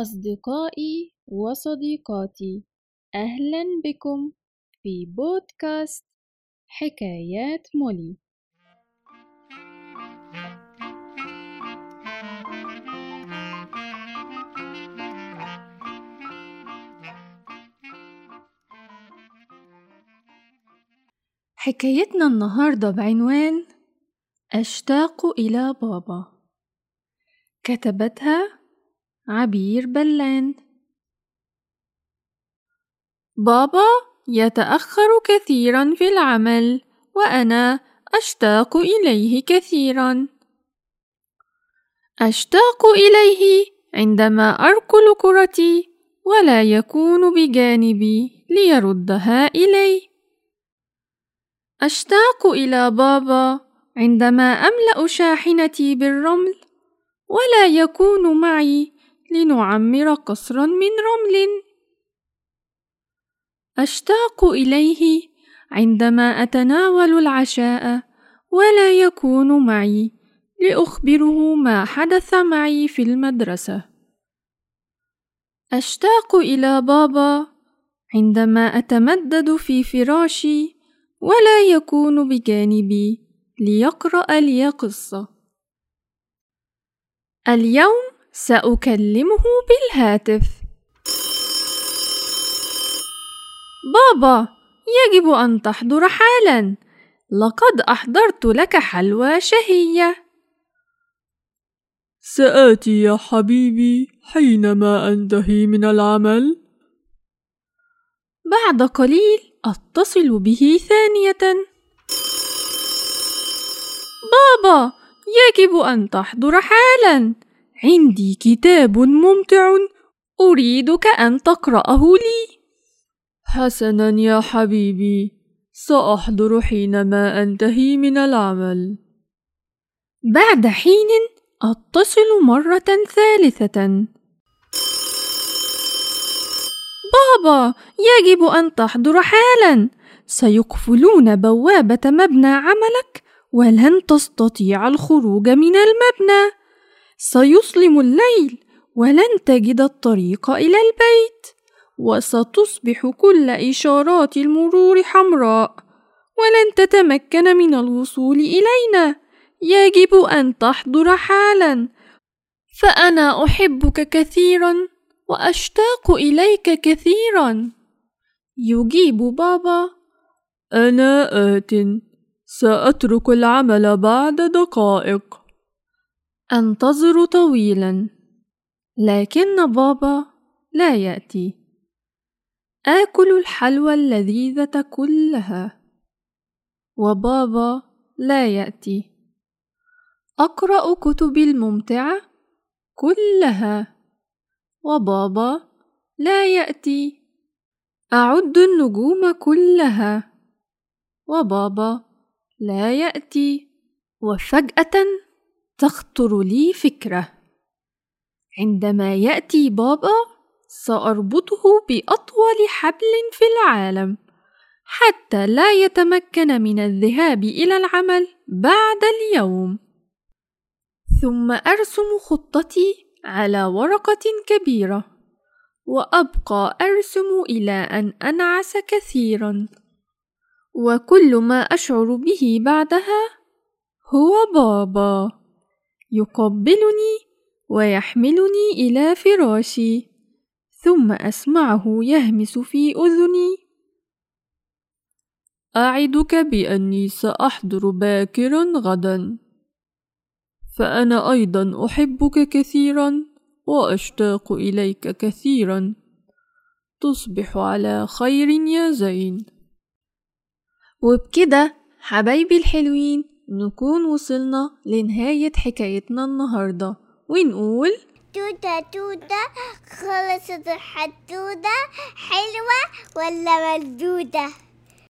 أصدقائي وصديقاتي أهلا بكم في بودكاست حكايات مولي. حكايتنا النهاردة بعنوان أشتاق إلى بابا. كتبتها عبير بلان. بابا يتأخر كثيرا في العمل وأنا أشتاق إليه كثيرا. أشتاق إليه عندما أركل كرتي ولا يكون بجانبي ليردها إلي. أشتاق إلى بابا عندما أملأ شاحنتي بالرمل ولا يكون معي لنعمر قصرا من رمل. أشتاق إليه عندما أتناول العشاء ولا يكون معي لأخبره ما حدث معي في المدرسة. أشتاق إلى بابا عندما أتمدد في فراشي ولا يكون بجانبي ليقرأ لي قصة اليوم سأكلمه بالهاتف. بابا يجب أن تحضر حالا. لقد أحضرت لك حلوى شهية. سآتي يا حبيبي حينما أنتهي من العمل. بعد قليل أتصل به ثانية. بابا يجب أن تحضر حالا. عندي كتاب ممتع أريدك أن تقرأه لي. حسنا يا حبيبي سأحضر حينما أنتهي من العمل. بعد حين أتصل مرة ثالثة. بابا يجب أن تحضر حالا. سيقفلون بوابة مبنى عملك ولن تستطيع الخروج من المبنى. سيظلم الليل ولن تجد الطريق إلى البيت وستصبح كل إشارات المرور حمراء ولن تتمكن من الوصول إلينا. يجب أن تحضر حالا. فأنا أحبك كثيرا وأشتاق إليك كثيرا. يجيب بابا. أنا آتٍ. سأترك العمل بعد دقائق. أنتظر طويلا. لكن بابا لا يأتي. آكل الحلوى اللذيذة كلها. وبابا لا يأتي. أقرأ كتبي الممتعة كلها. وبابا لا يأتي. أعد النجوم كلها. وبابا لا يأتي. وفجأة تخطر لي فكرة. عندما يأتي بابا سأربطه بأطول حبل في العالم حتى لا يتمكن من الذهاب إلى العمل بعد اليوم. ثم أرسم خطتي على ورقة كبيرة وأبقى أرسم إلى أن أنعس كثيرا. وكل ما أشعر به بعدها هو بابا. يقبلني ويحملني إلى فراشي ثم أسمعه يهمس في أذني. أعدك بأني سأحضر باكرا غدا فأنا أيضا أحبك كثيرا وأشتاق إليك كثيرا. تصبح على خير يا زين. وبكده حبايبي الحلوين نكون وصلنا لنهاية حكايتنا النهاردة. ونقول توتة توتة خلصت الحدودة حلوة ولا مردودة؟